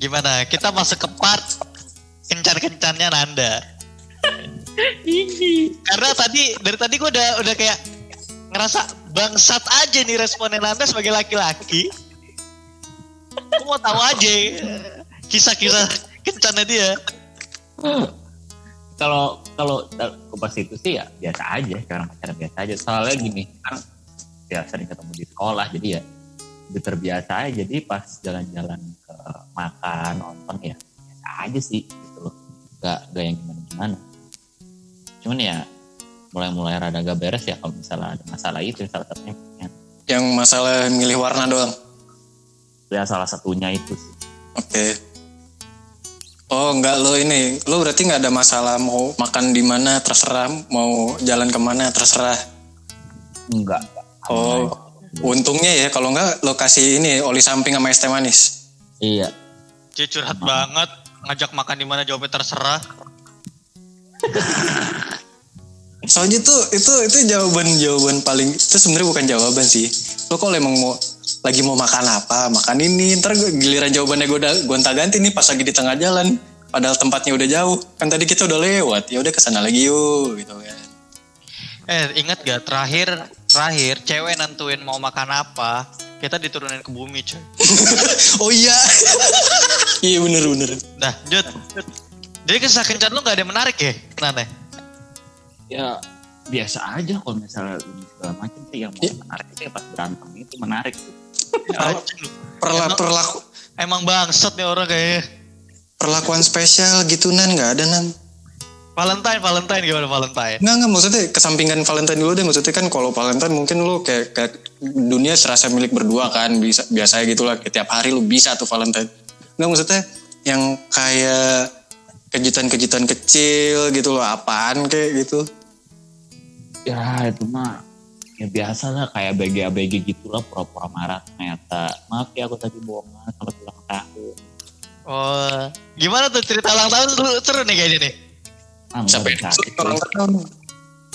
Gimana? Kita masuk ke part kencan-kencannya Nanda. Karena tadi dari tadi gue udah udah kayak ngerasa bangsat aja nih responnya Nanda sebagai laki-laki. Gue mau tahu aja kisah-kisah kencannya dia. Kalau kalau ke pas itu sih ya biasa aja, sekarang pacaran biasa aja. Soalnya gini, kan ya sering ketemu di sekolah, jadi ya udah terbiasa aja. Jadi pas jalan-jalan ke makan, nonton ya biasa aja sih gitu loh. Gak, gak yang gimana-gimana. Cuman ya mulai-mulai rada gak beres ya kalau misalnya ada masalah itu salah satunya. Ya, Yang masalah milih warna doang. ya salah satunya itu sih. Oke. Oh enggak lo ini, lo berarti nggak ada masalah mau makan di mana terserah, mau jalan ke mana terserah. Enggak. Oh, untungnya ya kalau enggak lo kasih ini oli samping sama es teh manis. Iya. Cie curhat banget, ngajak makan di mana jawabnya terserah. Soalnya tuh itu itu jawaban jawaban paling itu sebenarnya bukan jawaban sih. Lo kalau emang mau lagi mau makan apa, makan ini. Ntar giliran jawabannya gue udah gonta ganti nih pas lagi di tengah jalan. Padahal tempatnya udah jauh. Kan tadi kita udah lewat. Ya udah ke sana lagi yuk gitu kan. Eh ingat gak terakhir terakhir cewek nentuin mau makan apa kita diturunin ke bumi coy. oh iya. iya bener bener. Nah Jut, jadi kisah kencan lu gak ada yang menarik ya Nane? ya biasa aja kalau misalnya segala macam sih yang Iya. menarik itu ya pas berantem itu menarik tuh. Anjing lu. Perla, Emang- perlaku, Emang bangsat nih orang kayaknya. perlakuan spesial gitu nan nggak ada nan. Valentine, Valentine gimana Valentine? Nggak nggak maksudnya kesampingkan Valentine dulu deh maksudnya kan kalau Valentine mungkin lu kayak, kayak dunia serasa milik berdua kan bisa biasanya gitu lah kayak tiap hari lu bisa tuh Valentine. Nggak maksudnya yang kayak kejutan-kejutan kecil gitu loh apaan kayak gitu. ya itu mah ya biasa lah kayak BG-BG gitu lah pura-pura marah ternyata maaf ya aku tadi bohongan selamat ulang tahun Oh, gimana tuh cerita ulang tahun seru, seru nih kayaknya nih. Ah, Siapa yang aja, ulang tahun?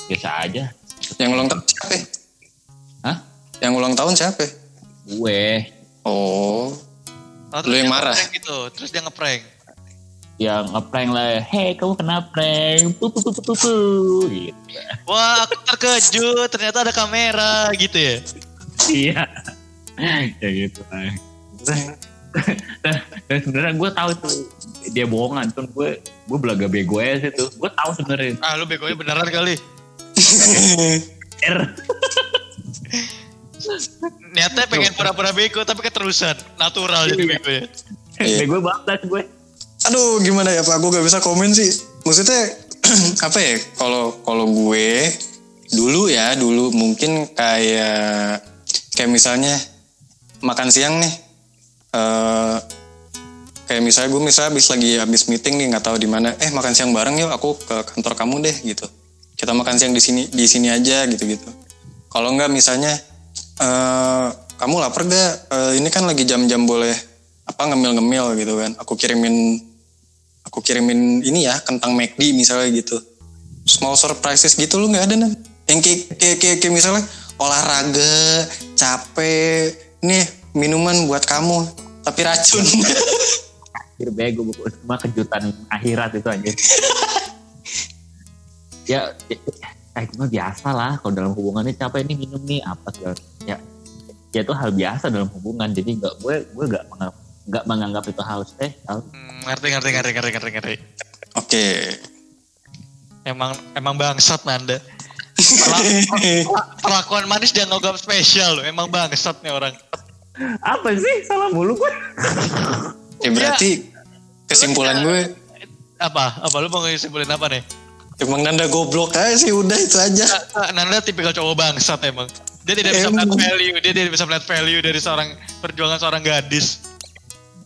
biasa aja Yang ulang tahun siapa? Hah? Yang ulang tahun siapa? gue Oh, Oh, Lu yang marah? Gitu. Terus dia ngeprank. yang ngeprank lah hei kamu kena prank pu pu pu pu pu, pu. gitu Wah, aku terkejut. Ternyata ada kamera gitu ya. iya ya gitu lah dan, dan sebenarnya gue tahu tuh dia bohongan tuh gue gue belaga bego aja sih tuh gue tahu sebenarnya Ah, lu begonya beneran kali. R Niatnya pengen pura-pura bego tapi keterusan. Natural jadi begonya. Iya. bego banget gue aduh gimana ya Pak? Gue gak bisa komen sih. Maksudnya apa ya? Kalau kalau gue dulu ya dulu mungkin kayak kayak misalnya makan siang nih. Eh kayak misalnya gue misalnya habis lagi habis meeting nih nggak tahu di mana. Eh makan siang bareng yuk. Aku ke kantor kamu deh gitu. Kita makan siang di sini di sini aja gitu gitu. Kalau nggak misalnya eh kamu lapar gak? Eh, ini kan lagi jam-jam boleh apa ngemil-ngemil gitu kan. Aku kirimin aku kirimin ini ya kentang McD misalnya gitu. Small surprises gitu lu nggak ada nih. Yang kayak, kayak, kayak, kayak misalnya olahraga, capek, nih minuman buat kamu tapi racun. akhir bego buku cuma kejutan akhirat itu aja ya ya, ya itu mah biasa lah kalau dalam hubungan ini capek ini minum nih apa segala ya ya itu hal biasa dalam hubungan jadi nggak gue gue nggak menganggap nggak menganggap itu hal spesial Hmm, ngerti, ngerti, ngerti, ngerti, ngerti, ngerti. Oke. Emang emang bangsat Nanda. Perla- Perlakuan manis dia nganggap spesial loh. Emang bangsat nih orang. Apa sih salah mulu gue Ya berarti kesimpulan gue Apa? Apa lu mau ngisimpulin apa nih? emang Nanda goblok aja sih udah itu aja. Nanda tipikal cowok bangsat emang. Dia tidak bisa Emang. melihat value. Dia tidak bisa melihat value dari seorang perjuangan seorang gadis.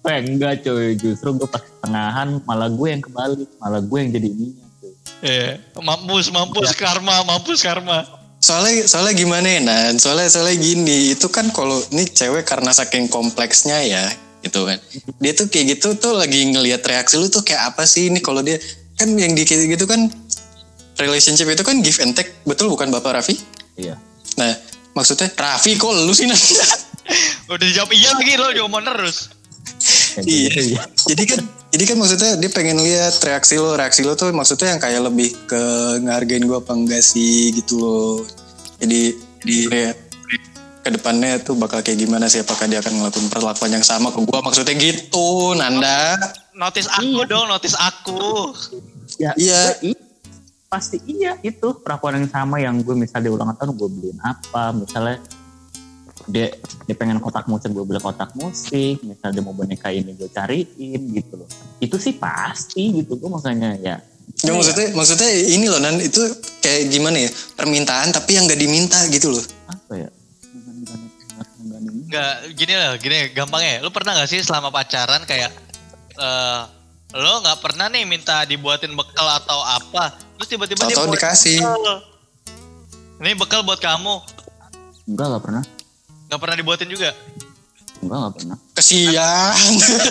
eh, enggak coy justru gue pas tengahan malah gue yang kebalik malah gue yang jadi ininya cuy Iya. Mampus, mampus karma, mampus karma. Soalnya soalnya gimana ya Nan? Soalnya soalnya gini, itu kan kalau ini cewek karena saking kompleksnya ya, gitu kan. Dia tuh kayak gitu tuh lagi ngelihat reaksi lu tuh kayak apa sih ini kalau dia kan yang di kayak gitu kan relationship itu kan give and take, betul bukan Bapak Raffi? iya Nah, maksudnya Raffi kok lu sih Nan? Udah dijawab iya lagi lo jawab mau terus. Iya. gitu, ya. jadi kan jadi kan maksudnya dia pengen lihat reaksi lo reaksi lo tuh maksudnya yang kayak lebih ke ngehargain gue apa enggak sih gitu loh jadi lihat ke depannya tuh bakal kayak gimana sih apakah dia akan ngelakuin perlakuan yang sama ke gue maksudnya gitu Nanda Notice aku dong, notice aku. Ya, Iya. i- pasti iya itu perlakuan yang sama yang gue misalnya di ulang tahun gue beliin apa misalnya dia dia pengen kotak musik gue beli kotak musik misalnya dia mau boneka ini gue cariin gitu loh. Itu sih pasti gitu. Gue makanya ya. Ya maksudnya maksudnya ini loh Nan itu kayak gimana ya? Permintaan tapi yang nggak diminta gitu loh. Apa ya? Enggak, gini lah, gini gampangnya. Lu pernah gak sih selama pacaran kayak eh lo nggak pernah nih minta dibuatin bekal atau apa, terus tiba-tiba dia dikasih. bekal. Ini bekal buat kamu, enggak nggak pernah nggak pernah dibuatin juga. enggak nggak pernah. Kesian.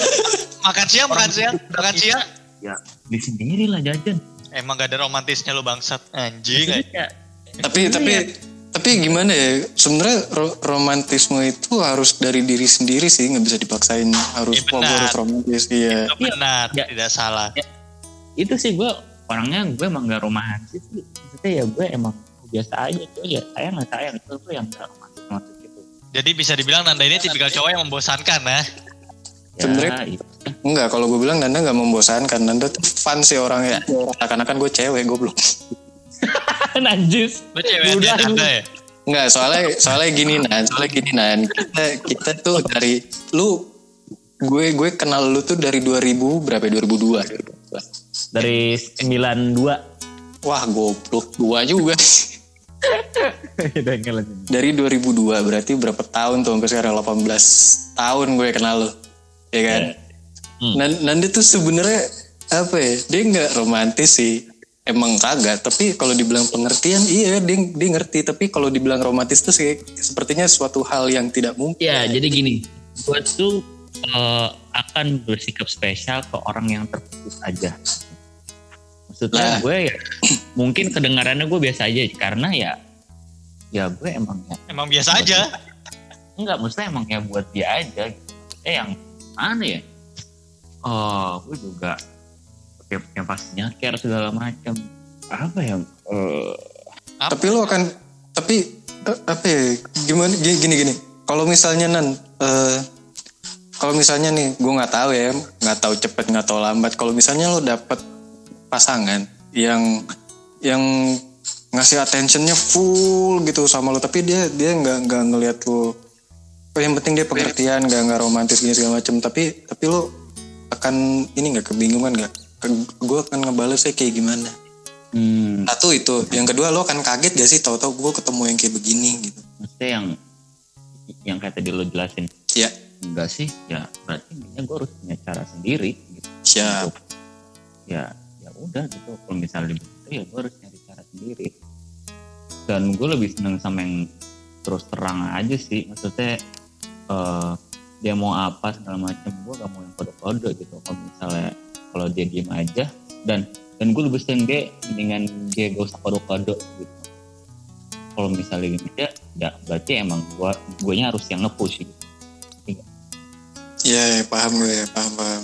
Makan siang, makan siang, makan siang. ya di sendiri lah jajan. Emang gak ada romantisnya lu bangsat, anjing. ya, tapi tapi tapi gimana ya? Sebenarnya ro- romantisme itu harus dari diri sendiri sih nggak bisa dipaksain. Harus Iya, benar. harus romantis iya. Itu benar, Ya. tidak salah. itu sih gue orangnya gue emang gak romantis sih. Maksudnya ya gue emang biasa aja tuh ya sayang lah sayang. Itu tuh yang gak romantis Jadi bisa dibilang Nanda ini tipikal cowok yang membosankan ya. ya, Sebenarnya- itu. enggak kalau gue bilang Nanda nggak membosankan Nanda tuh fun sih orangnya akan-akan gue cewek goblok najis Lu cewek Udah. Nanda ya? Enggak, soalnya soalnya gini Nan, soalnya gini Nan. Kita kita tuh dari lu gue gue kenal lu tuh dari 2000 berapa ya? 2002. dari 92 Wah, goblok tua juga. Dari 2002 berarti berapa tahun tuh sampai sekarang 18 tahun gue kenal lu. Ya kan? Hmm. Nan- Nanda tuh sebenarnya apa ya? Dia nggak romantis sih. Emang kagak, tapi kalau dibilang pengertian iya dia dia ngerti, tapi kalau dibilang romantis tuh sih sepertinya suatu hal yang tidak mungkin. ya jadi gini gue tuh eh, akan bersikap spesial ke orang yang terputus aja maksudnya Nah. gue ya mungkin kedengarannya gue biasa aja karena ya ya gue emang ya Emang biasa aja. enggak maksudnya emang ya buat dia aja gitu. eh yang mana ya oh gue juga kayak yang pastinya care segala macam apa ya eh, Apa? Tapi lo akan tapi eh, apa ya gimana gini gini, gini. kalau misalnya nan eh, kalau misalnya nih gue nggak tahu ya nggak tahu cepet nggak tahu lambat kalau misalnya lo dapet pasangan yang yang ngasih attentionnya full gitu sama lo. Tapi dia dia nggak nggak ngelihat lo. Oh, yang penting dia pengertian nggak nggak romantis gini segala macam tapi tapi lo akan ini nggak kebingungan nggak? Gue akan ngebalesnya kayak gimana. Hmm, satu itu. Yang kedua lo akan kaget gak sih? Tahu-tahu gue ketemu yang kayak begini gitu. Maksudnya yang yang kayak tadi lo jelasin. Ya. Enggak sih. Ya berarti intinya gue harus punya cara sendiri. Gitu siap. Ya udah gitu. Kalau misalnya begitu ya gue harus nyari cara sendiri. Dan gue lebih seneng sama yang terus terang aja sih. Maksudnya eh, dia mau apa segala macam gue gak mau yang kode-kode gitu. Kalau misalnya kalau dia diem aja dan dan gue lebih seneng dia mendingan dia gak usah kode-kode gitu. Kalau misalnya gitu ya ya berarti emang gue gue harus yang nge-push gitu. Iya, paham gue, paham paham.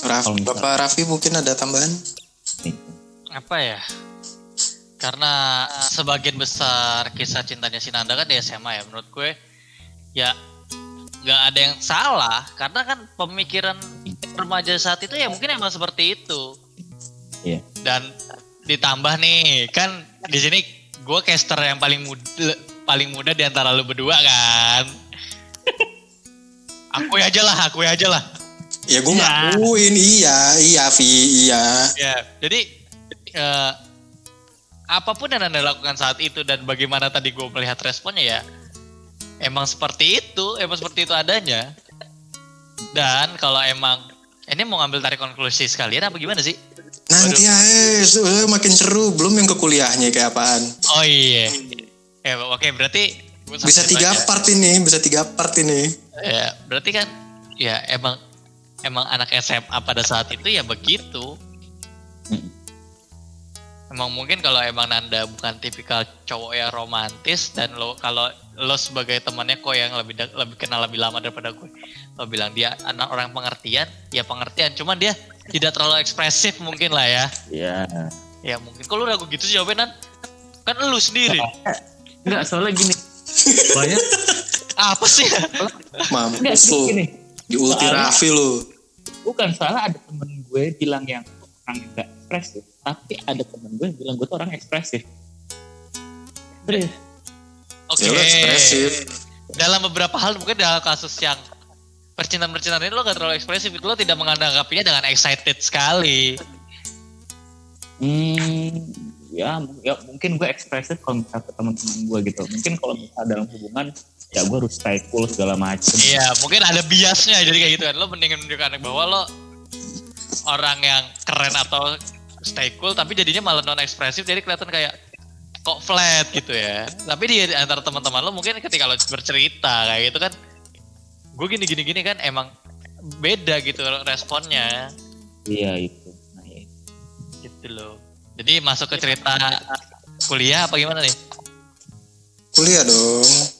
Raf, Bapak Raffi mungkin ada tambahan? Apa ya? Karena sebagian besar kisah cintanya si Nanda kan di SMA ya menurut gue ya nggak ada yang salah. Karena kan pemikiran remaja saat itu ya mungkin emang seperti itu. Iya. dan ditambah nih kan di sini gue caster yang paling muda paling muda di antara lu berdua kan. Akui aja lah akui aja lah Ya gue Ya. ngakuin, iya, iya Vi, iya. Ya, jadi eh, apa pun yang anda lakukan saat itu dan bagaimana tadi gue melihat responnya ya, emang seperti itu, emang seperti itu adanya. Dan kalau emang ini mau ngambil tarik konklusi sekalian apa gimana sih? Nanti ya, eh, makin seru. Belum yang ke kuliahnya kayak apaan. Oh iya, ya oke berarti gua Bisa tiga aja. part ini, bisa tiga part ini. Ya, berarti kan ya emang emang anak SMA pada saat itu ya begitu. Emang mungkin kalau emang Nanda bukan tipikal cowok yang romantis dan lo kalau lo sebagai temannya kok yang lebih lebih kenal lebih lama daripada gue, lo bilang dia anak orang pengertian, ya pengertian. Cuman dia tidak terlalu ekspresif mungkin lah ya. Iya. Ya mungkin. Kalau lu ragu gitu sih jawabnya Nan, kan lu sendiri. Enggak, soalnya gini. Banyak Apa sih? Mampus gini, lu. gini. Di ulti Raffi lu. Bukan salah ada temen gue bilang yang orang yang enggak ekspresif, tapi ada temen gue yang bilang gue tuh orang ekspresif. Oke. Lu ekspresif. Dalam beberapa hal mungkin dalam kasus yang percintaan-percintaan ini lo gak terlalu ekspresif, itu lo tidak menanggapinya dengan excited sekali. Hmm, ya, ya mungkin gue ekspresif kalau misalnya ke teman-teman gue gitu. Mungkin kalau misalnya dalam hubungan, ya gue harus stay cool segala macem. Iya, mungkin ada biasnya jadi kayak gitu kan. Lo mendingan menunjukkan bahwa lo orang yang keren atau stay cool, tapi jadinya malah non ekspresif, jadi kelihatan kayak kok flat gitu ya. Tapi di antara teman-teman lo mungkin ketika lo bercerita kayak gitu kan, gue gini gini gini kan emang beda gitu responnya Iya itu. Nah, ya. gitu loh. Jadi masuk ke cerita kuliah apa gimana nih? Kuliah dong.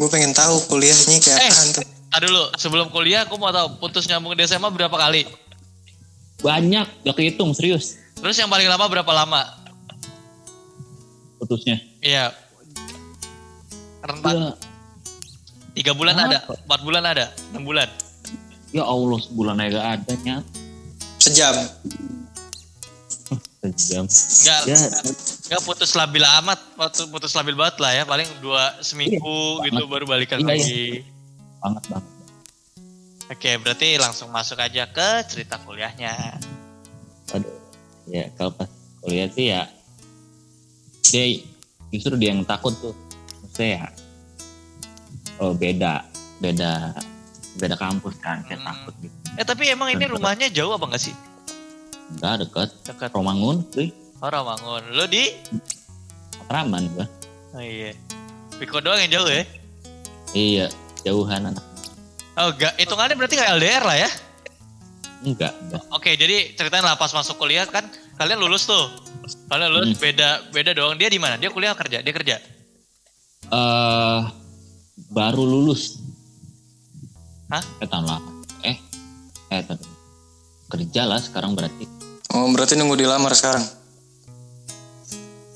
Gue pengen tahu kuliahnya kayak Eh. apaan tuh. Ah dulu, sebelum kuliah aku mau tahu putus nyambung di SMA berapa kali? Banyak, gak kehitung serius Terus yang paling lama berapa lama? putusnya. Iya. Rentan tiga bulan Apa? ada, empat bulan ada, enam bulan. ya Allah sebulan aja gak ada nyat. Sejam. Sejam. Enggak, Ya, enggak putus labil amat, putus, putus labil banget lah ya, paling dua seminggu gitu baru balikan Iya, lagi. banget banget. Oke, berarti langsung masuk aja ke cerita kuliahnya. Aduh. Ya kalau pas kuliah sih ya dia justru dia yang takut tuh. Maksudnya ya oh beda beda beda kampus kan kayak Hmm. takut gitu. Eh tapi emang ini rumahnya jauh apa enggak sih? Enggak deket Dekat Romangun tuh orang bangun. Lo di? Matraman gua. Oh iya. Piko doang yang jauh ya? Iya jauhan anak Oh enggak, hitungannya berarti kayak LDR lah ya? enggak enggak. Oke, jadi ceritain lah pas masuk kuliah kan kalian lulus tuh. Kalian lulus Hmm. beda beda doang. Dia di mana? Dia kuliah kerja? Dia kerja. eh baru lulus. Hah? Eh tahun lama. Eh eh tahun kerja lah sekarang berarti. Oh berarti nunggu dilamar sekarang.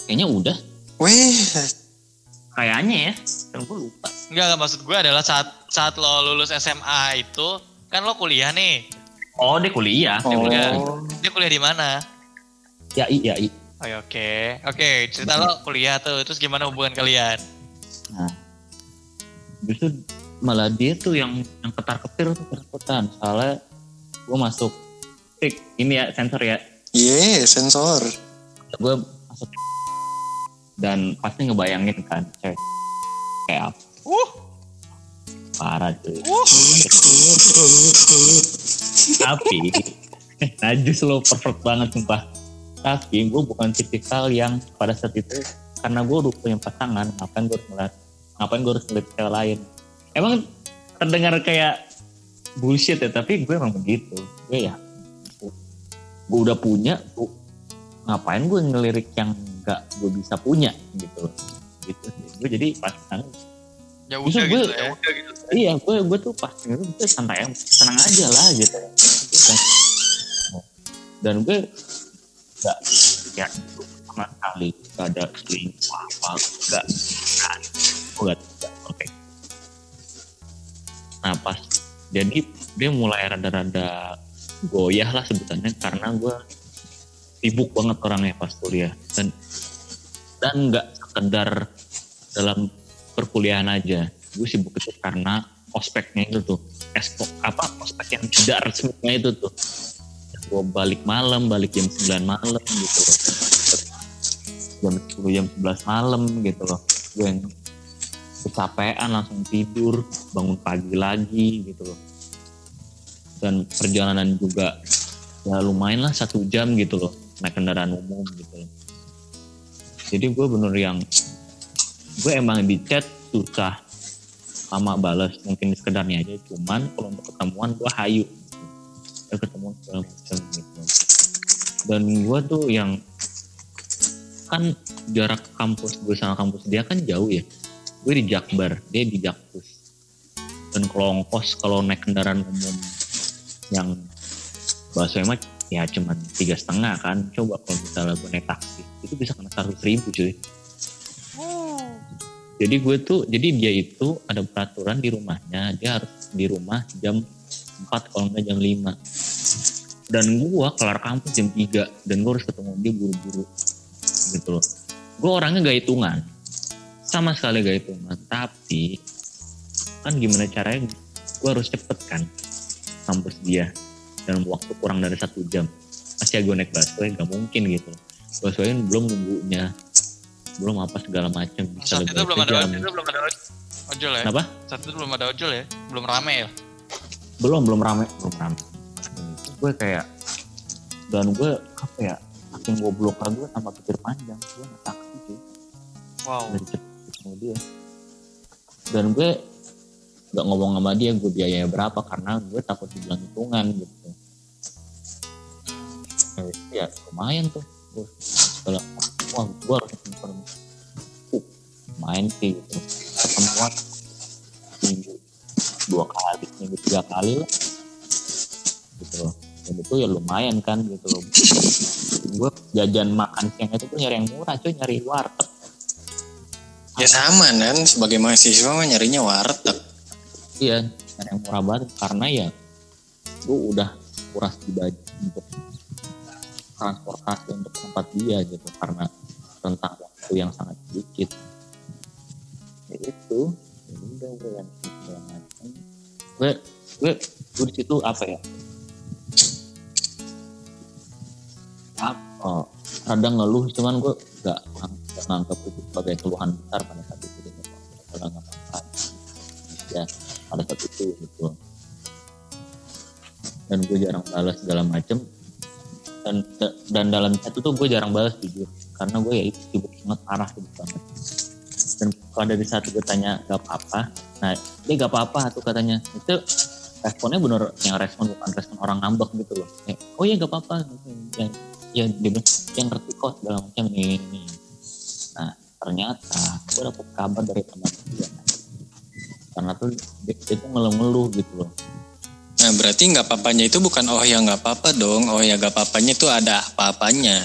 Kayaknya udah. Wih, Kayaknya ya. Kan gue lupa. Enggak, enggak maksud gue adalah saat saat lo lulus SMA itu kan lo kuliah nih. Oh dia kuliah. Dia Oh. kuliah. Dia kuliah di mana? Ya iya iya. Oh, ya, oke. Oke, cerita lo kuliah tuh. Terus gimana hubungan kalian? Nah, justru malah dia tuh yang yang ketar ketir tuh ketakutan. Soalnya gue masuk tik ini ya sensor ya. Ye, sensor. Gue masuk dan pasti ngebayangin kan cewek kayak apa. Uh, Parah cuy. uh. Tapi najis lo perfect banget sumpah. Tapi gue bukan tipikal yang pada saat itu karena gue udah punya pasangan, ngapain gue harus ngeliat, ngapain gue harus ngeliat cewek lain. Emang terdengar kayak bullshit ya, tapi gue emang begitu. Gue ya, gue udah punya, gue, ngapain gue ngelirik yang gak gue bisa punya gitu. Gitu. Gue jadi pasangan Ya Justru udah gue- gitu ya. Udah gitu. iya gue gue tuh pas itu gue santai senang aja lah gitu dan gue gak ya sama sekali gak ada selingkuh apa gak gak gue gak oke nah pas jadi dia mulai rada-rada goyah lah sebutannya karena gue sibuk banget orangnya pas kuliah. Dan dan nggak sekedar dalam perkuliahan aja. Gue sibuk itu karena ospeknya itu tuh. Espo apa ospek yang tidak resminya itu tuh. Gue balik malam balik jam 9 malam gitu loh. Jam 10 jam 11 malam gitu loh. Gue yang kecapean langsung tidur bangun pagi lagi gitu loh dan perjalanan juga ya lumayan lah satu jam gitu loh naik kendaraan umum gitu loh. Jadi gue bener yang gue emang di chat susah sama balas mungkin sekedarnya aja cuman kalau untuk ketemuan gue hayu. Gitu. Ketemuan segala macam gitu. Dan gue tuh yang kan jarak kampus gue sama kampus dia kan jauh ya. Gue di Jakbar dia di Jakpus. Dan kalau ongkos kalau naik kendaraan umum yang bahasa mah ya cuman tiga setengah kan. Coba kalau misalnya gue naik taksi itu bisa kena seratus ribu cuy. Jadi gue tuh jadi dia itu ada peraturan di rumahnya dia harus di rumah jam 4 kalau enggak jam 5 dan gue kelar kampus jam 3 dan gue harus ketemu dia buru-buru gitu loh. Gue orangnya gak hitungan sama sekali gak hitungan. Tapi kan gimana caranya? Gue harus cepet kan kampus dia dalam waktu kurang dari satu jam. Masih gue naik busway gak mungkin gitu. Busway belum nunggunya. Belum apa segala macam. Saat itu belum ada itu belum ada ojol. Ya. Kenapa? Saat itu belum ada ojol ya. Belum rame ya. belum belum rame. Belum rame. Gue kayak dan gue apa ya saking goblok gue sama pikir panjang. Gue naik taksi sih. Wow. dari cepet dia. Dan gue nggak ngomong sama dia gue biayanya berapa karena gue takut dibilang hitungan gitu. Itu ya lumayan tuh. Gue segala wah gue harus uh, main sih gitu. Ketemuan minggu dua kali minggu tiga kali lah. Gitu loh. Dan itu ya lumayan kan gitu loh. Gue jajan makan siang itu tuh nyari yang murah cuy nyari warteg. Ya sama kan, sebagai mahasiswa mah nyarinya warteg. Iya, nyari yang murah banget karena ya gue udah kuras di untuk transportasi untuk tempat dia gitu karena tentang waktu yang sangat sedikit. Ya itu, ya udah gue yang. Gue, gue, gue situ apa ya? Apa? Oh, rada ngeluh cuman gue gak, nganggap itu sebagai keluhan besar pada saat itu gitu. Kalau ya pada saat itu gitu. Dan gue jarang balas segala macem. Dan dan dalam chat itu gue jarang balas jujur. Karena gue ya itu sibuk banget parah sibuk banget. Dan pada di saat gue tanya gak apa-apa? Nah dia gak apa-apa tuh katanya. Itu responnya bener yang respon bukan respon orang ngambek gitu loh. Ya, oh iya gak apa-apa. Yang ya dia yang ngerti kok segala macam ini, nah ternyata gue dapet kabar dari teman dia karena tuh tuh ngeluh-ngeluh gitu loh Nah berarti nggak papanya itu bukan oh ya nggak apa-apa dong. Oh ya nggak papanya itu ada apa-apanya.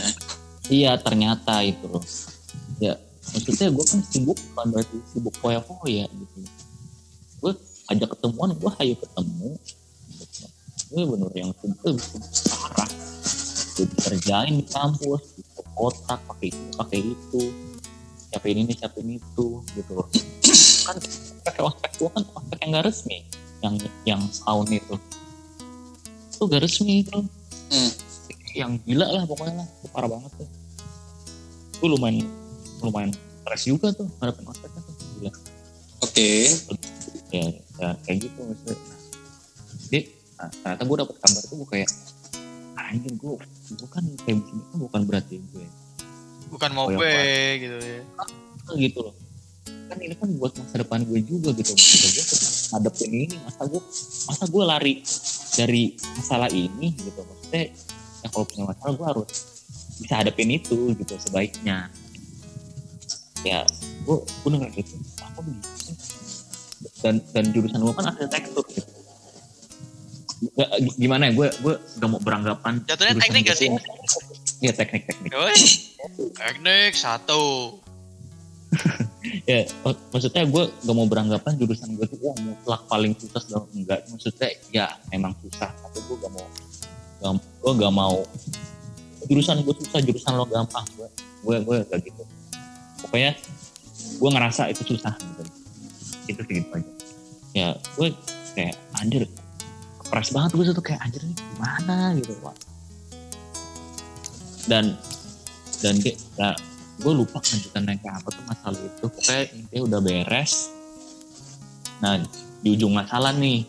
iya ternyata itu loh ya maksudnya gue kan sibuk bukan berarti sibuk foya-foya gitu gue ajak ketemuan gue ayo ketemu gitu. gue bener yang sibuk parah gue kerjain di kampus di kotak pakai itu pakai itu siapin ini siapin itu gitu loh kan pakai ospek gue kan ospek yang gak resmi. Yang yang tahun itu. Itu gak resmi itu. Hmm. yang gila lah pokoknya lah. Itu parah banget tuh. Gue lumayan lumayan stres juga tuh ngadepin ospeknya tuh. Gila. Oke. ya, ya kayak gitu maksudnya. Jadi nah, ternyata gue dapet kabar tuh gue kayak anjir gue gue kan kayak begini kan bukan berarti gue Bukan mau Oh, gue gitu ya. gitu loh kan ini kan buat masa depan gue juga gitu maksudnya gue ngadepin ini masa gue masa gue lari dari masalah ini gitu maksudnya ya kalau punya masalah gue harus bisa hadapin itu gitu sebaiknya ya gue gue denger gitu apa begitu sih? dan dan jurusan gue kan arsitektur gitu Gak, gimana ya gue gue gak mau beranggapan Jatuhnya teknik gak sih? Iya teknik teknik Yoi. Teknik satu. Ya mak- maksudnya gue gak mau beranggapan jurusan gue tuh wah mutlak paling susah dalam enggak maksudnya ya memang susah tapi gue gak mau gak, gue gak mau. Jurusan gue susah jurusan lo gampang gue gue gue gak gitu. Pokoknya gue ngerasa itu susah gitu. Itu segitu aja. Ya gue kayak anjir kepres banget gue tuh kayak anjir ini gimana? Gitu dan dan dia ya, gue lupa lanjutan naik ke apa tuh masalah itu. Pokoknya intinya udah beres. Nah di ujung masalah nih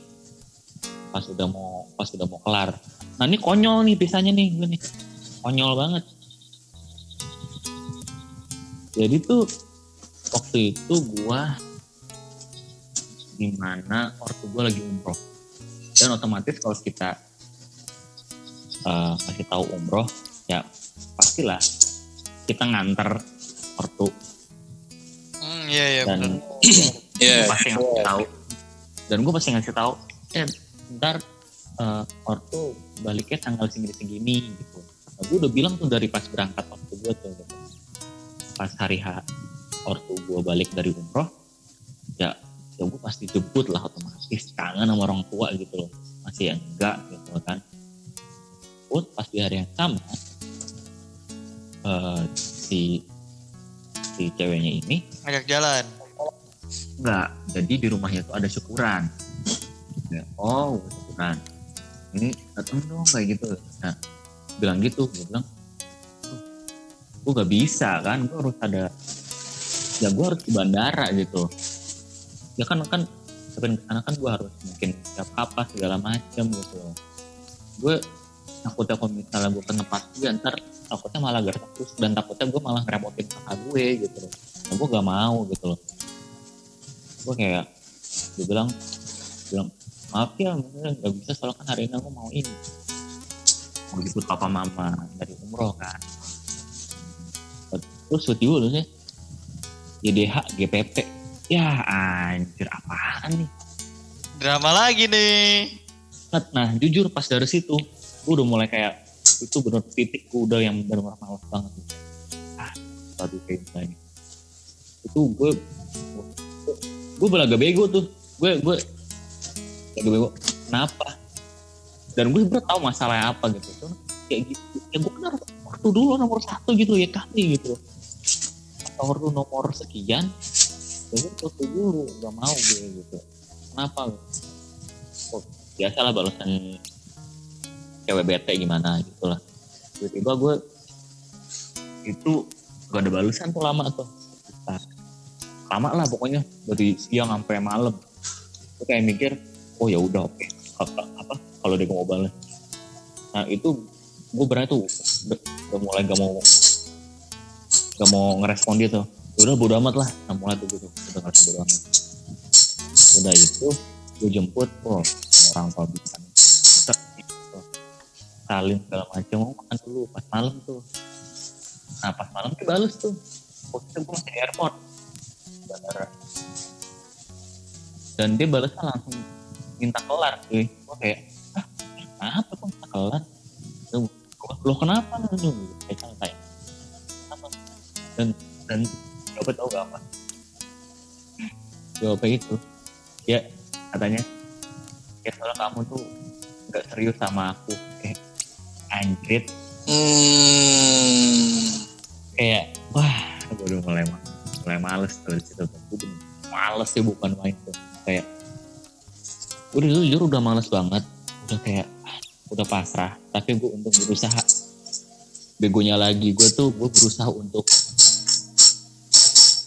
pas udah mau pas udah mau kelar. Nah ini konyol nih pisahnya nih gue nih. Konyol banget. Jadi tuh waktu itu gue di mana ortu gue lagi umroh. Dan otomatis kalau kita uh, kasih tahu umroh ya pastilah kita nganter ortu Hmm, iya iya dan benar. Iya. gue pasti ngasih tahu dan gue pasti ngasih tahu eh ntar eh, ortu baliknya tanggal segini segini gitu nah, gue udah bilang tuh dari pas berangkat ortu gue tuh gitu. pas hari H ortu gue balik dari umroh ya ya gue pasti jemput lah otomatis kangen sama orang tua gitu loh masih yang enggak gitu kan Terus pas di hari yang sama eh, si si ceweknya ini Ngajak jalan. Enggak, jadi di rumahnya tuh ada syukuran. Ya, oh, syukuran. Ini datang dong kayak gitu. Nah, bilang gitu, gue bilang, gue gak bisa kan, gue harus ada, ya gue harus di bandara gitu. Ya kan kan sebelum ke sana kan gue harus mungkin siap apa segala macem gitu. Gue takutnya kalau misalnya gue ke tempat gue ntar takutnya malah gak terus dan takutnya gue malah ngerepotin kakak gue gitu loh. Nah, gue gak mau gitu loh. Gue kayak gue bilang bilang maaf ya bener nggak bisa soalnya kan hari ini aku mau ini. Mau jemput papa mama dari umroh kan. Terus tiba lu sih YDH GPP ya anjir apaan nih? Drama lagi nih. Nah jujur pas dari situ gue udah mulai kayak itu bener titik gue udah yang benar-benar males banget. Ah satu kayak misalnya itu gue gue belaga bego tuh. Gue gue belaga bego. Kenapa? Dan gue sebenernya tahu masalahnya apa gitu. Cuman kayak gitu ya gue harus waktu dulu nomor satu gitu ya kali gitu nomor lu nomor sekian ya gue dulu gak mau gue gitu. Kenapa? Oh, biasalah balasan cewek bete gimana gitu lah tiba-tiba gue itu gak ada balasan tuh lama tuh. Lama lah pokoknya dari siang sampai malam. Gue kayak mikir oh ya udah oke. Apa, kalau dia mau balas nah itu gue berani tuh udah, mulai gak mau gak mau ngerespon dia tuh. Ya udah bodo amat lah. Nah mulai tuh gitu udah bodo amat. Udah itu gue jemput oh orang tua bisa gitu. Salim segala macam mau makan dulu pas malam tuh. Nah pas malam dia bales tuh. Posisi gue masih di airport. Bandara dan dia balasnya langsung minta kelar cuy. Gue kayak ah kenapa kok minta kelar? Lo kenapa lu kayak santai kenapa? Dan dan jawabnya tau gak apa. Jawabnya itu ya katanya ya soalnya kamu tuh nggak serius sama aku. Kayak anjrit Hmm. kayak wah gue udah mulai mulai males tuh di situ. Gue males sih bukan main tuh. Kayak udah jujur udah males banget. Udah kayak ah, udah pasrah. Tapi gue untuk berusaha begonya lagi gue tuh gue berusaha untuk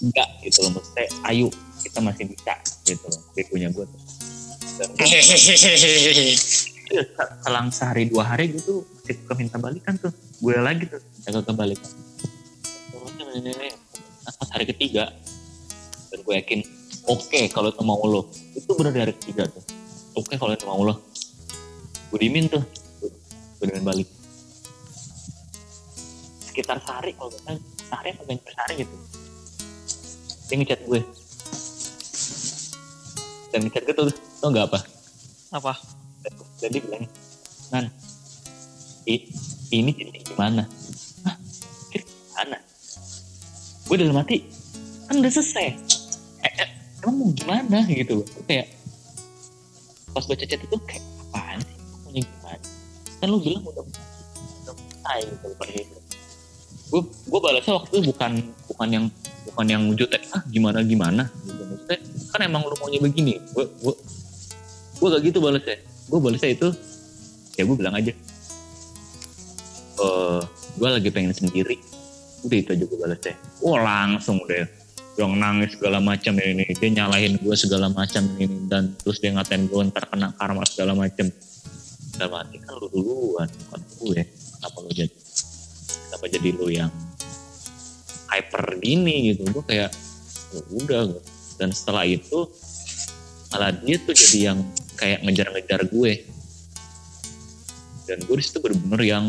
enggak gitu loh. Maksudnya ayo kita masih bisa gitu loh begonya gue tuh. Selang sehari dua hari gitu suka minta balikan tuh. Gue lagi tuh. Jaga kebalikan Nah, pas hari ketiga dan gue yakin oke kalau itu mau lo. Itu benar di hari ketiga tuh. Oke kalau itu mau lo. Gue dimin tuh. Gue dimin balik. Sekitar sehari kalau nggak sehari nggak nyampe sehari gitu. Dia ngechat gue. Dan ngechat gue tuh tau nggak apa? Apa? jadi bilang nan ini jadi gimana Hah? Gimana gue dalam hati kan udah selesai. Eh, eh, emang mau gimana gitu loh. Kayak pas baca chat itu kayak apaan sih? Maunya gimana? Kan lu bilang udah udah selesai gitu gitu gue gue balasnya waktu itu bukan bukan yang bukan yang jutek ah gimana gimana? Gitu. Kan emang lu maunya begini. Gue gue gue gak gitu balasnya. Gue balasnya itu ya gue bilang aja eh gue lagi pengen sendiri. Udah itu aja gue balasnya. Oh langsung deh. Yang nangis segala macam ini. Dia nyalahin gue segala macam ini. Dan terus dia ngatain gue ntar kena karma segala macam. Dalam hati kan lu duluan. Bukan gue kenapa lu jadi kenapa jadi lu yang hyper gini gitu? Gue kayak "Ya udah dan setelah itu malah dia tuh jadi yang kayak ngejar-ngejar gue. Dan gue di situ bener-bener yang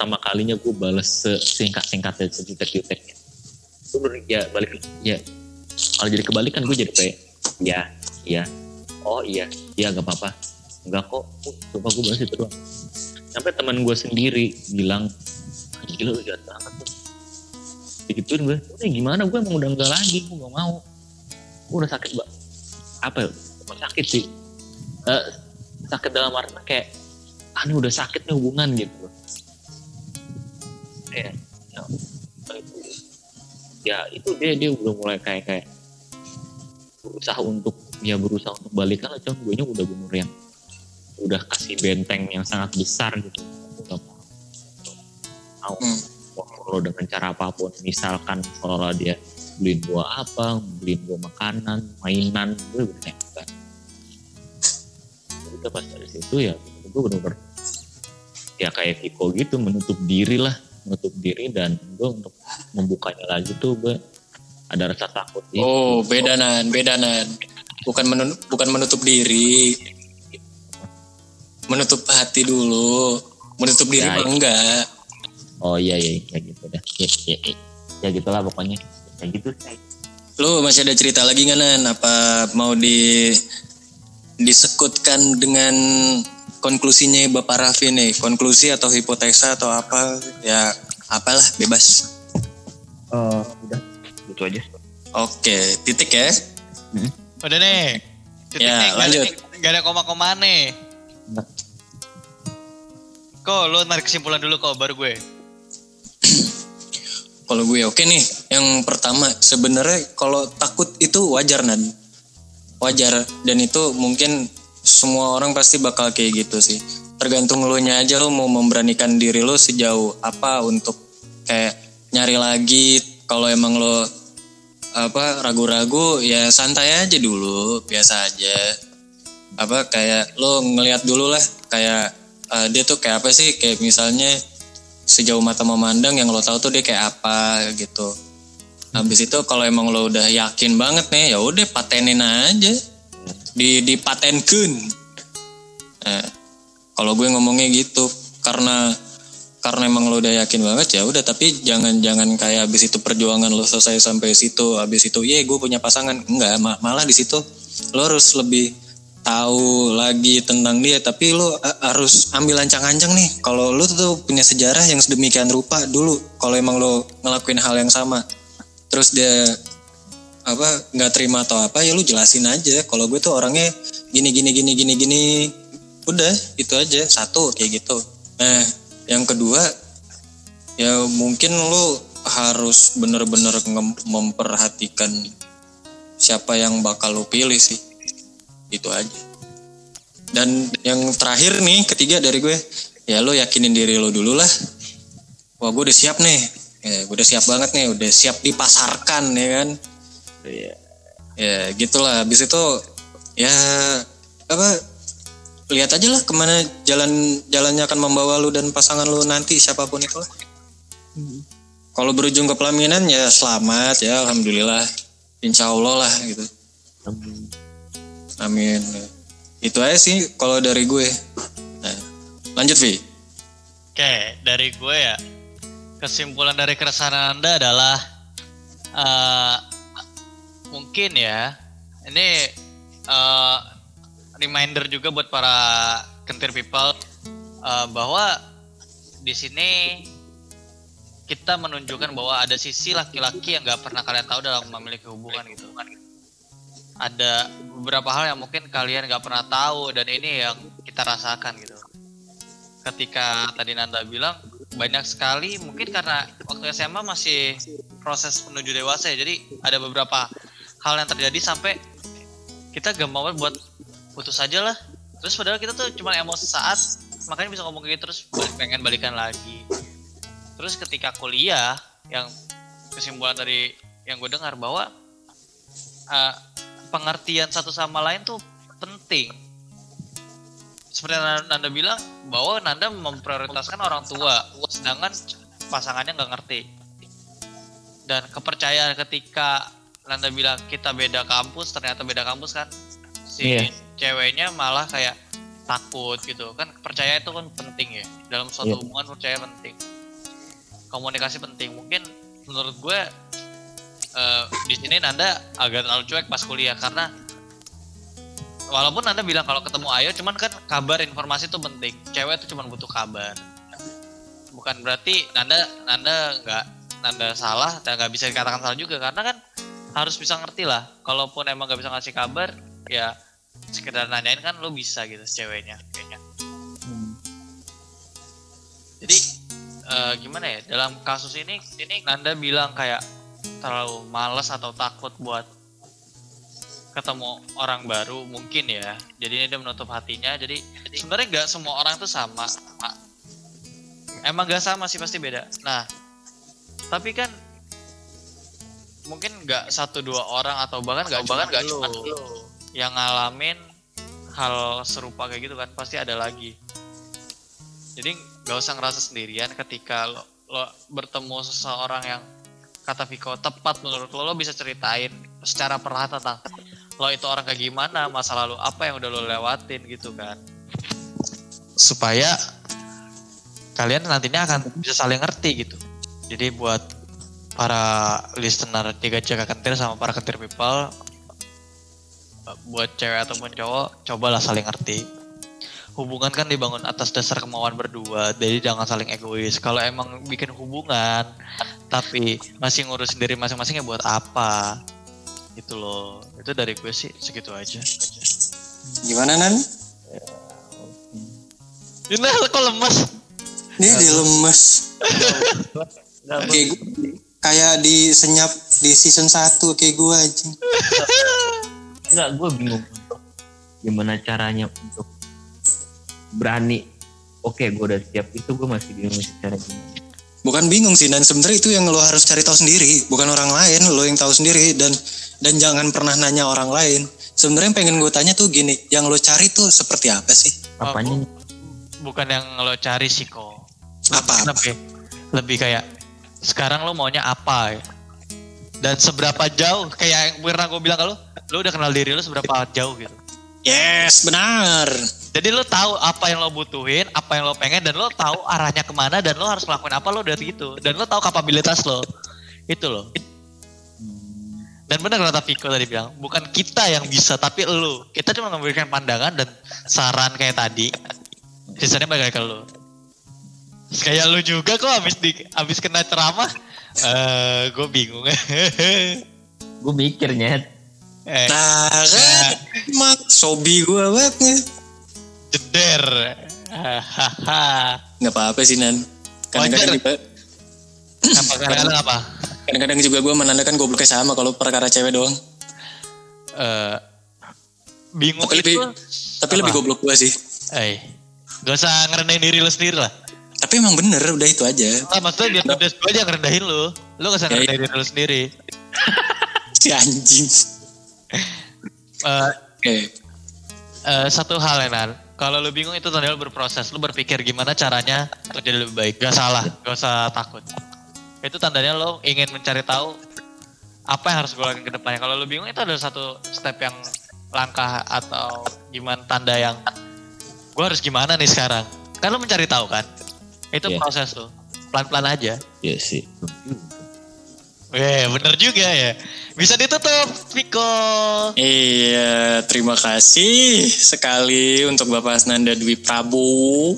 pertama kalinya gue bales singkat-singkatnya sejutek-juteknya gue bener ya balik ya. Kalau jadi kebalikan gue jadi kayak ya iya oh iya. Iya gak apa-apa. Enggak kok. Coba gue bahas itu doang. Sampai teman gue sendiri bilang gila lu jahat banget tuh digituin gue udah gimana? Gue emang udah enggak lagi gue gak mau. Gue udah sakit banget apa ya? Bukan sakit sih. Eh, sakit dalam arti kayak ah ini udah sakit nih hubungan gitu ya, ya, itu, ya itu dia dia udah mulai kayak kayak berusaha untuk ya berusaha untuk balikan lah cuman gue nya udah bener yang udah kasih benteng yang sangat besar gitu. Udah mau mau Hmm. lo dengan cara apa pun. Misalkan kalau dia beliin gue apa beliin gue makanan mainan gue udah kayak enggak udah pas dari situ ya gue bener-bener ya kayak Kiko gitu menutup diri lah menutup diri dan gue untuk membukanya lagi tuh gue ada rasa takut itu. Oh, beda nan, beda nan. Bukan menun- bukan menutup diri. Menutup hati dulu. Menutup diri Ya, mah enggak. oh iya iya ya gitu dah ya, ya, ya. ya gitulah pokoknya ya gitu. Lu masih ada cerita lagi nggak nan? Apa mau di disekutkan dengan konklusinya Bapak Raffi nih? Konklusi atau hipotesa atau apa? Ya apalah bebas. oh udah gitu aja Oke, titik ya. Udah nih. Titik Ya, nih, ada lanjut. nggak ada koma-koma nih. Kok lo narik kesimpulan dulu kok baru gue. Kalau gue oke nih, yang pertama sebenarnya kalau takut itu wajar nan, wajar dan itu mungkin semua orang pasti bakal kayak gitu sih. Tergantung lo nya aja lo mau memberanikan diri lo sejauh apa untuk kayak nyari lagi. Kalau emang lo apa ragu-ragu ya santai aja dulu, biasa aja. Apa kayak lo ngelihat dulu lah kayak eh, dia tuh kayak apa sih kayak misalnya sejauh mata memandang yang lo tahu tuh dia kayak apa gitu. Habis itu kalau emang lo udah yakin banget nih ya udah patenin aja. Di dipatenkeun. Nah, kalau gue ngomongnya gitu karena karena emang lo udah yakin banget ya udah tapi jangan jangan kayak habis itu perjuangan lo selesai sampai situ habis itu iya gue punya pasangan. Enggak ma- malah di situ lo harus lebih tahu lagi tentang dia. Tapi lo a- harus ambil ancang-ancang nih. Kalau lo tuh punya sejarah yang sedemikian rupa dulu kalau emang lo ngelakuin hal yang sama terus dia apa nggak terima atau apa ya lu jelasin aja. Kalau gue tuh orangnya gini gini gini gini gini. Udah itu aja. Satu kayak gitu. Nah yang kedua ya mungkin lu harus bener-bener memperhatikan siapa yang bakal lu pilih sih. Itu aja. Dan yang terakhir nih ketiga dari gue ya lu yakinin diri lu dulu lah. Wah gue udah siap nih. Ya, gue udah siap banget nih. Udah siap dipasarkan ya kan Iya. ya gitulah. Habis itu ya apa lihat aja lah ke mana jalan jalannya akan membawa lu dan pasangan lu nanti siapa pun itu lah kalau berujung ke pelaminan ya selamat ya alhamdulillah. Insya Allah lah gitu. Amin. Itu aja sih kalau dari gue. Nah, lanjut Vi. Oke, dari gue ya kesimpulan dari keresahan anda adalah eh, mungkin ya. Ini eh, reminder juga buat para kentir people eh, bahwa di sini kita menunjukkan bahwa ada sisi laki-laki yang nggak pernah kalian tahu dalam memiliki hubungan gitu. Ada beberapa hal yang mungkin kalian nggak pernah tahu dan ini yang kita rasakan gitu. Ketika tadi Nanda bilang banyak sekali mungkin karena waktu SMA masih proses menuju dewasa ya jadi ada beberapa hal yang terjadi sampai kita gampang banget buat putus aja lah. Terus padahal kita tuh cuma emosi saat makanya bisa ngomong kayak gitu terus balik- pengen balikan lagi. Terus ketika kuliah yang kesimpulan dari yang gue dengar bahwa uh, pengertian satu sama lain tuh penting. Seperti yang Nanda- Nanda bilang bahwa Nanda memprioritaskan orang tua sedangkan pasangannya nggak ngerti. Dan kepercayaan ketika Nanda bilang kita beda kampus ternyata beda kampus kan? Si Iya. ceweknya malah kayak takut gitu. Kan percaya itu kan penting ya. Dalam suatu Iya. hubungan percaya penting. Komunikasi penting. Mungkin menurut gue eh, di sini Nanda agak terlalu cuek pas kuliah karena walaupun Nanda bilang kalau ketemu Ayo cuman kan kabar informasi itu penting. Cewek itu cuma butuh kabar. Bukan berarti Nanda Nanda nggak Nanda salah dan nggak bisa dikatakan salah juga. Karena kan harus bisa ngerti lah. Kalaupun emang nggak bisa ngasih kabar ya sekedar nanyain kan lo bisa gitu ceweknya. Kayaknya jadi eh, gimana ya dalam kasus ini ini Nanda bilang kayak terlalu malas atau takut buat ketemu orang baru mungkin ya. Jadi ini dia menutup hatinya. Jadi, jadi sebenarnya nggak semua orang tuh sama. Ma- emang nggak sama sih pasti beda. Nah tapi kan mungkin nggak satu dua orang atau bahkan nggak bahkan nggak cuma lu. yang ngalamin hal serupa kayak gitu kan pasti ada lagi. Jadi nggak usah ngerasa sendirian ketika lo, lo bertemu seseorang yang kata Viko tepat menurut lo lo bisa ceritain secara perlahan tentang lo itu orang kayak gimana masa lalu apa yang udah lo lewatin gitu kan. Supaya kalian nantinya akan bisa saling ngerti gitu. Jadi buat para listener tiga jaga kentir sama para kentir people buat cewek ataupun cowok cobalah saling ngerti. Hubungan kan dibangun atas dasar kemauan berdua jadi jangan saling egois. Kalau emang bikin hubungan tapi masih ngurus sendiri masing-masing ya buat apa? Gitu loh. Itu dari gue sih segitu aja. Gimana Nan? ini kok Ini dia lemes. Kayak gue, kayak di senyap di season 1 kayak gue aja. Enggak, gue bingung untuk gimana caranya untuk berani. Oke, gue udah siap itu gue masih bingung cara gimana. Bukan bingung sih dan sebenarnya itu yang lo harus cari tahu sendiri, bukan orang lain, lo yang tahu sendiri dan dan jangan pernah nanya orang lain. Sebenarnya yang pengen gue tanya tuh gini, yang lo cari tuh seperti apa sih? Apanya? bukan yang lo cari sih kok Apa? lebih lebih kayak sekarang lo maunya apa ya? Dan seberapa jauh kayak yang pernah gue bilang ke lo udah kenal diri lo seberapa jauh gitu. Yes, benar. jadi lo tahu apa yang lo butuhin apa yang lo pengen dan lo tahu arahnya ke mana dan lo harus ngelakuin apa lo dari itu. Dan lo tahu kapabilitas lo. Itu lo. Dan benar kata Viko tadi bilang bukan kita yang bisa tapi lo. Kita cuma memberikan pandangan dan saran kayak tadi. Sisanya balik ke lo kayak lo juga kok habis di habis kena ceramah eh gue bingung Gue mikirnya eh, Nah, kan emang sobi gue banget nih. jeder hahaha Nggak apa-apa sih Nan. Kadang-kadang juga, apa kadang-kadang apa kadang-kadang juga gue menandakan gobloknya sama kalau perkara cewek doang. eh bingung Tapi lebih, itu tapi Apa? lebih goblok gue sih. eh gak usah ngerendahin diri lo sendiri lah Tapi emang bener, udah itu aja. Nah, maksudnya biar pedes gue aja ngerendahin lo lo gak usah Ya, ngerendahin diri lo sendiri. Si anjing. Eh, Oke. eh, satu hal ya Nan kalau lo bingung itu tanda lo berproses. Lo berpikir gimana caranya untuk jadi lebih baik. Gak salah gak usah takut. Itu tandanya lo ingin mencari tahu apa yang harus gue lakukan ke depannya. Kalau lo bingung itu adalah satu step yang langkah atau gimana tanda yang gue harus gimana nih sekarang? Kan lo mencari tahu kan itu Iya. proses tuh pelan-pelan aja ya sih. Weh, bener juga ya. Bisa ditutup, Viko. Iya, terima kasih sekali untuk Bapak Asnanda Dwi Prabowo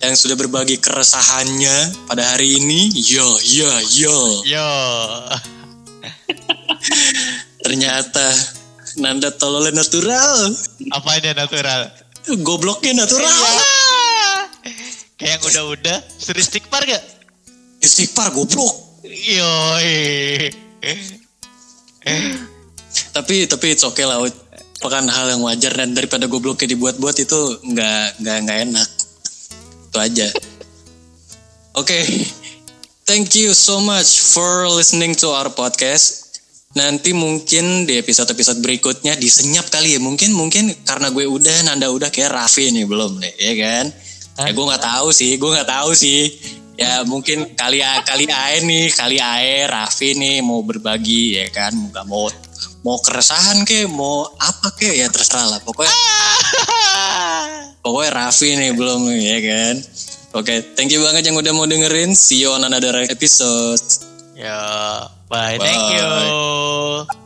yang sudah berbagi keresahannya pada hari ini. Yo, yo, yo. Yo. Ternyata Nanda tololnya natural. Apanya natural? Gobloknya natural. Iya. Kayak yang udah-udah, seri istighfar gak? Istighfar goblok. Yoi. Tapi tapi it's okay lah. Bukan hal yang wajar dan daripada gobloknya dibuat-buat itu nggak nggak nggak enak. Itu aja. Oke. Thank you so much for listening to our podcast. Nanti mungkin di episode-episode berikutnya disenyap kali ya. Mungkin mungkin karena gue udah, Nanda udah kayak Raffi nih belum nih, ya kan? Ya gue nggak tahu sih, gue nggak tahu sih. Ya mungkin kali kali ae nih, kali ae Raffi nih mau berbagi ya kan, nggak mau mau keresahan ke, mau apa ke ya terserah lah. Pokoknya pokoknya Raffi nih belum ya kan. Oke, thank you banget yang udah mau dengerin. See you on another episode. Ya, bye. Thank Bye. you.